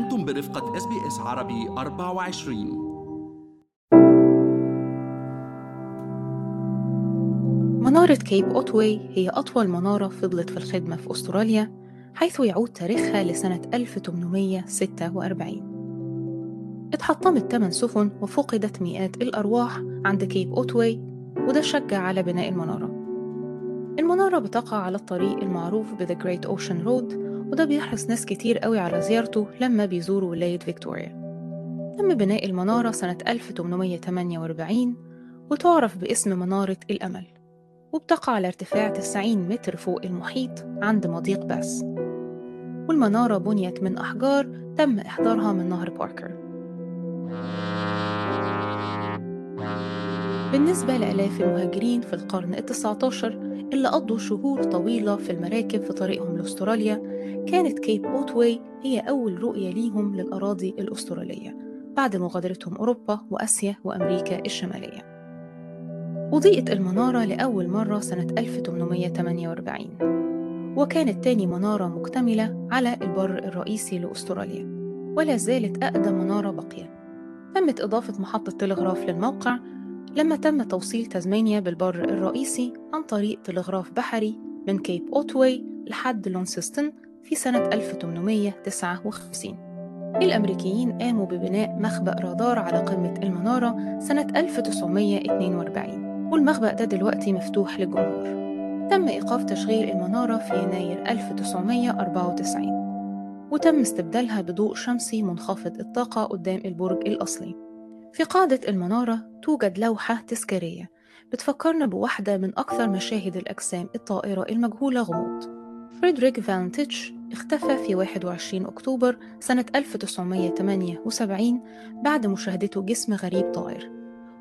أنتم برفقة SBS عربي 24 منارة كيب أوتواي هي أطول منارة فضلت في الخدمة في أستراليا حيث يعود تاريخها لسنة 1846 اتحطمت ثمان سفن وفقدت مئات الأرواح عند كيب أوتواي وده شجع على بناء المنارة. المنارة بتقع على الطريق المعروف ب The Great Ocean Road وده بيحرص ناس كتير قوي على زيارته لما بيزوروا ولاية فيكتوريا. تم بناء المنارة سنة 1848 وتعرف باسم منارة الأمل وبتقع على ارتفاع 90 متر فوق المحيط عند مضيق بأس. والمنارة بنيت من أحجار تم إحضارها من نهر باركر. بالنسبة لآلاف المهاجرين في القرن التسعة عشر اللي قضوا شهور طويلة في المراكب في طريقهم لأستراليا كانت كيب أوتواي هي أول رؤية ليهم للأراضي الأسترالية بعد مغادرتهم أوروبا وأسيا وأمريكا الشمالية. أضيئت المنارة لأول مرة سنة 1848 وكانت تاني منارة مكتملة على البر الرئيسي لأستراليا ولا زالت أقدم منارة باقية تمت إضافة محطة تلغراف للموقع لما تم توصيل تازمانيا بالبر الرئيسي عن طريق تلغراف بحري من كيب أوتواي لحد لونسستن في سنة 1859 الأمريكيين قاموا ببناء مخبأ رادار على قمة المنارة سنة 1942 والمخبأ ده دلوقتي مفتوح للجمهور. تم إيقاف تشغيل المنارة في يناير 1994 وتم استبدالها بضوء شمسي منخفض الطاقة قدام البرج الأصلي. في قاعدة المنارة توجد لوحة تذكارية بتفكرنا بواحدة من أكثر مشاهد الأجسام الطائرة المجهولة غموض. فريدريك فالنتيتش اختفى في 21 أكتوبر سنة 1978 بعد مشاهدته جسم غريب طائر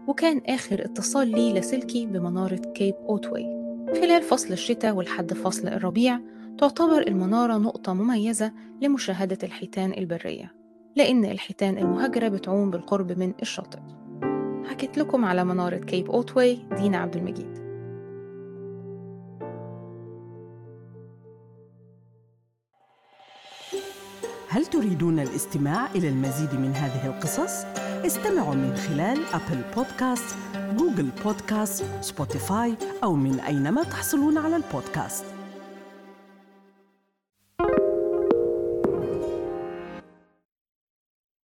وكان آخر اتصال لي لاسلكي بمنارة كيب أوتواي خلال فصل الشتاء ولحد فصل الربيع تعتبر المنارة نقطة مميزة لمشاهدة الحيتان البرية. لأن الحيتان المهاجرة بتعوم بالقرب من الشاطئ. حكيت لكم على منارة كيب أوتواي دينا عبد المجيد. هل تريدون الاستماع إلى المزيد من هذه القصص؟ استمعوا من خلال Apple Podcast، Google Podcast، Spotify أو من أينما تحصلون على البودكاست.